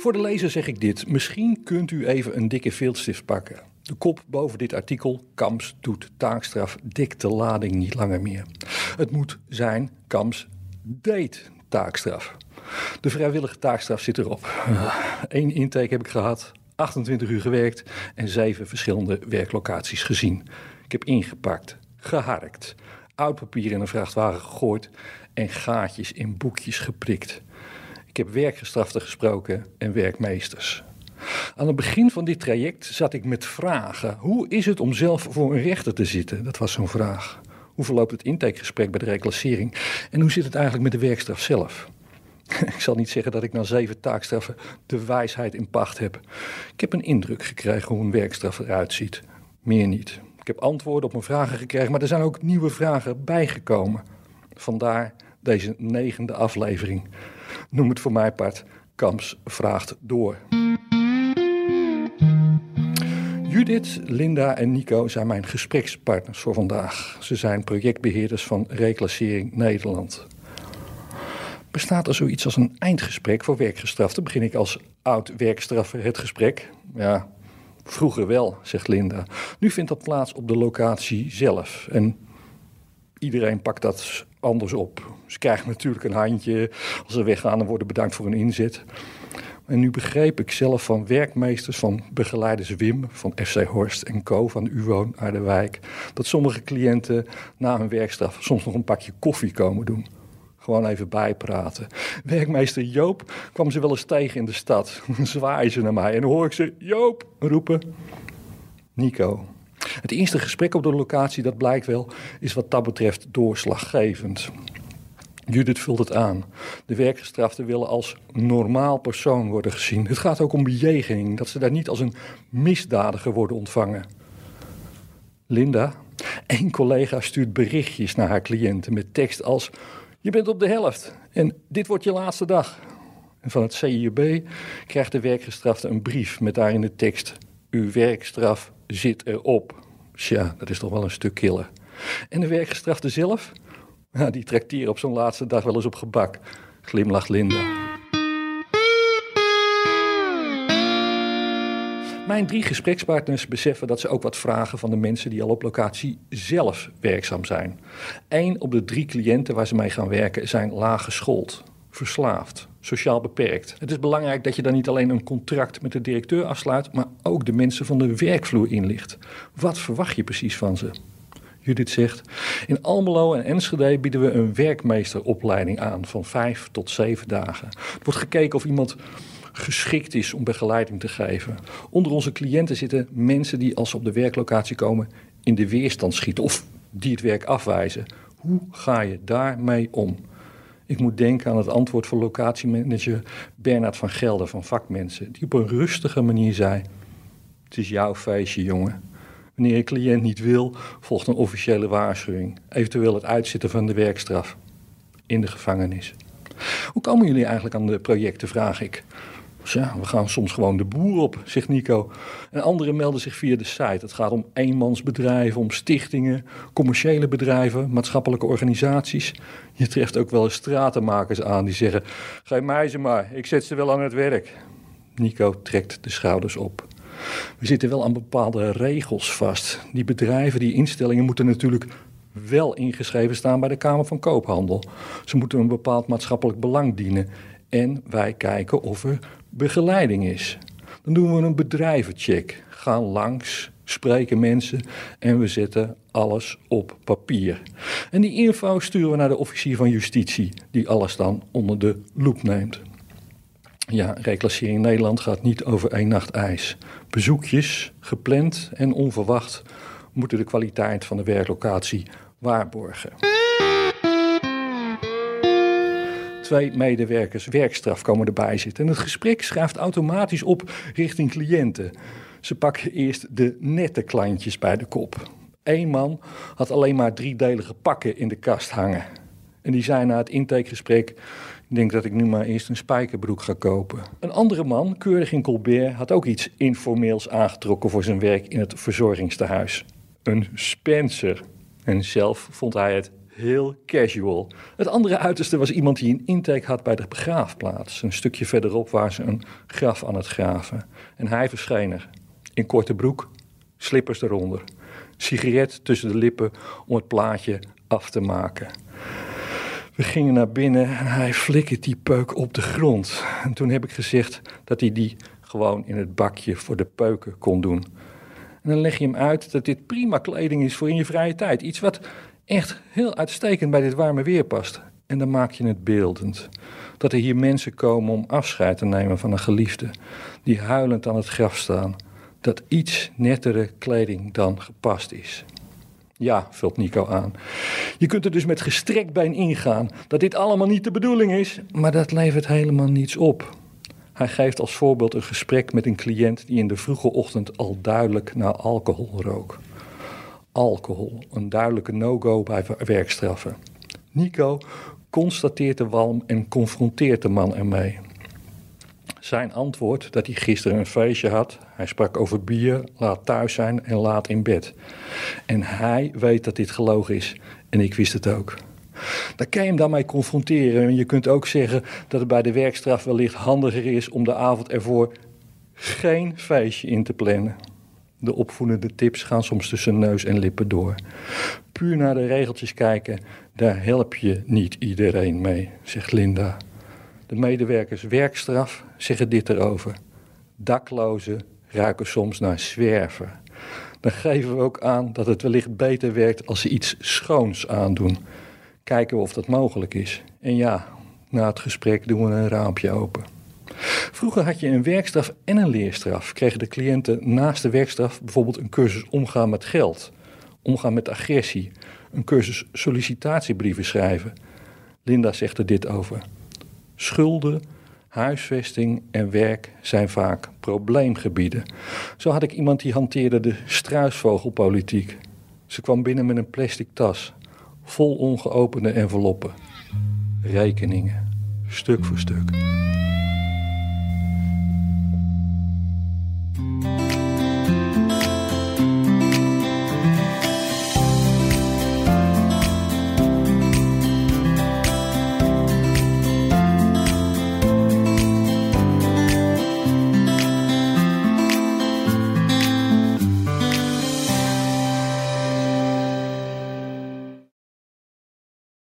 Voor de lezer zeg ik dit. Misschien kunt u even een dikke viltstift pakken. De kop boven dit artikel, Kams doet taakstraf, dik de lading niet langer meer. Het moet zijn, Kams deed taakstraf. De vrijwillige taakstraf zit erop. Eén intake heb ik gehad, 28 uur gewerkt en zeven verschillende werklocaties gezien. Ik heb ingepakt, geharkt, oud papier in een vrachtwagen gegooid en gaatjes in boekjes geprikt. Ik heb werkgestraften gesproken en werkmeesters. Aan het begin van dit traject zat ik met vragen. Hoe is het om zelf voor een rechter te zitten? Dat was zo'n vraag. Hoe verloopt het intakegesprek bij de reclassering? En hoe zit het eigenlijk met de werkstraf zelf? Ik zal niet zeggen dat ik na zeven taakstraffen de wijsheid in pacht heb. Ik heb een indruk gekregen hoe een werkstraf eruit ziet. Meer niet. Ik heb antwoorden op mijn vragen gekregen, maar er zijn ook nieuwe vragen bijgekomen. Vandaar deze negende aflevering. Noem het voor mij part Kams vraagt door. Judith, Linda en Nico zijn mijn gesprekspartners voor vandaag. Ze zijn projectbeheerders van Reclassering Nederland. Bestaat er zoiets als een eindgesprek voor werkgestraften? Begin ik als oud werkstraffer het gesprek? Ja, vroeger wel, zegt Linda. Nu vindt dat plaats op de locatie zelf. En iedereen pakt dat anders op. Ze krijgen natuurlijk een handje als ze weggaan en worden bedankt voor hun inzet. En nu begreep ik zelf van werkmeesters, van begeleiders Wim, van FC Horst en Co. van UWO Aardenwijk, dat sommige cliënten na hun werkstraf soms nog een pakje koffie komen doen. Gewoon even bijpraten. Werkmeester Joop kwam ze wel eens tegen in de stad. Zwaaien ze naar mij en dan hoor ik ze Joop roepen. Nico. Het eerste gesprek op de locatie, dat blijkt wel, is wat dat betreft doorslaggevend. Judith vult het aan. De werkgestraften willen als normaal persoon worden gezien. Het gaat ook om bejegening, dat ze daar niet als een misdadiger worden ontvangen. Linda, een collega stuurt berichtjes naar haar cliënten met tekst als: Je bent op de helft en dit wordt je laatste dag. En van het CIB krijgt de werkgestrafte een brief met daarin de tekst: Uw werkstraf zit erop. Tja, dat is toch wel een stuk killer. En de werkgestrafte zelf? Ja, die trekt hier op zo'n laatste dag wel eens op gebak. Glimlacht Linda. Mijn drie gesprekspartners beseffen dat ze ook wat vragen van de mensen die al op locatie zelf werkzaam zijn. Eén op de drie cliënten waar ze mee gaan werken zijn laag geschoold, verslaafd, sociaal beperkt. Het is belangrijk dat je dan niet alleen een contract met de directeur afsluit, maar ook de mensen van de werkvloer inlicht. Wat verwacht je precies van ze? Judith zegt. In Almelo en Enschede bieden we een werkmeesteropleiding aan van vijf tot zeven dagen. Er wordt gekeken of iemand geschikt is om begeleiding te geven. Onder onze cliënten zitten mensen die als ze op de werklocatie komen in de weerstand schieten of die het werk afwijzen. Hoe ga je daarmee om? Ik moet denken aan het antwoord van locatiemanager Bernard van Gelder van Vakmensen, die op een rustige manier zei: Het is jouw feestje, jongen. Wanneer een cliënt niet wil, volgt een officiële waarschuwing. Eventueel het uitzitten van de werkstraf in de gevangenis. Hoe komen jullie eigenlijk aan de projecten, vraag ik. Ja, we gaan soms gewoon de boer op, zegt Nico. En anderen melden zich via de site. Het gaat om eenmansbedrijven, om stichtingen, commerciële bedrijven, maatschappelijke organisaties. Je treft ook wel eens stratenmakers aan die zeggen: Geef mij maar, ik zet ze wel aan het werk. Nico trekt de schouders op. We zitten wel aan bepaalde regels vast. Die bedrijven, die instellingen moeten natuurlijk wel ingeschreven staan bij de Kamer van Koophandel. Ze moeten een bepaald maatschappelijk belang dienen. En wij kijken of er begeleiding is. Dan doen we een bedrijvencheck. Gaan langs, spreken mensen en we zetten alles op papier. En die info sturen we naar de officier van justitie, die alles dan onder de loep neemt. Ja, reclassering Nederland gaat niet over één nacht ijs. Bezoekjes, gepland en onverwacht, moeten de kwaliteit van de werklocatie waarborgen. Twee medewerkers werkstraf komen erbij zitten. En het gesprek schrijft automatisch op richting cliënten. Ze pakken eerst de nette klantjes bij de kop. Eén man had alleen maar driedelige pakken in de kast hangen. En die zei na het intakegesprek: Ik denk dat ik nu maar eerst een spijkerbroek ga kopen. Een andere man, keurig in Colbert, had ook iets informeels aangetrokken voor zijn werk in het verzorgingstehuis. Een Spencer. En zelf vond hij het Heel casual. Het andere uiterste was iemand die een intake had bij de begraafplaats. Een stukje verderop waar ze een graf aan het graven. En hij verscheen er. In korte broek, slippers eronder. Sigaret tussen de lippen om het plaatje af te maken. We gingen naar binnen en hij flikkert die peuk op de grond. En toen heb ik gezegd dat hij die gewoon in het bakje voor de peuken kon doen. En dan leg je hem uit dat dit prima kleding is voor in je vrije tijd. Iets wat echt heel uitstekend bij dit warme weer past. En dan maak je het beeldend. Dat er hier mensen komen om afscheid te nemen van een geliefde. Die huilend aan het graf staan. Dat iets nettere kleding dan gepast is. Ja, vult Nico aan. Je kunt er dus met gestrekt been ingaan dat dit allemaal niet de bedoeling is, maar dat levert helemaal niets op. Hij geeft als voorbeeld een gesprek met een cliënt die in de vroege ochtend al duidelijk naar alcohol rook. Alcohol, een duidelijke no-go bij werkstraffen. Nico constateert de walm en confronteert de man ermee. Zijn antwoord dat hij gisteren een feestje had. Hij sprak over bier, laat thuis zijn en laat in bed. En hij weet dat dit gelogen is. En ik wist het ook. Daar kan je hem daarmee confronteren. En je kunt ook zeggen dat het bij de werkstraf wellicht handiger is om de avond ervoor geen feestje in te plannen. De opvoedende tips gaan soms tussen neus en lippen door. Puur naar de regeltjes kijken, daar help je niet iedereen mee, zegt Linda. De medewerkers werkstraf zeggen dit erover. Daklozen ruiken soms naar zwerven. Dan geven we ook aan dat het wellicht beter werkt als ze iets schoons aandoen. Kijken we of dat mogelijk is. En ja, na het gesprek doen we een raampje open. Vroeger had je een werkstraf en een leerstraf. Kregen de cliënten naast de werkstraf bijvoorbeeld een cursus omgaan met geld, omgaan met agressie, een cursus sollicitatiebrieven schrijven. Linda zegt er dit over. Schulden, huisvesting en werk zijn vaak probleemgebieden. Zo had ik iemand die hanteerde de struisvogelpolitiek. Ze kwam binnen met een plastic tas, vol ongeopende enveloppen. Rekeningen, stuk voor stuk.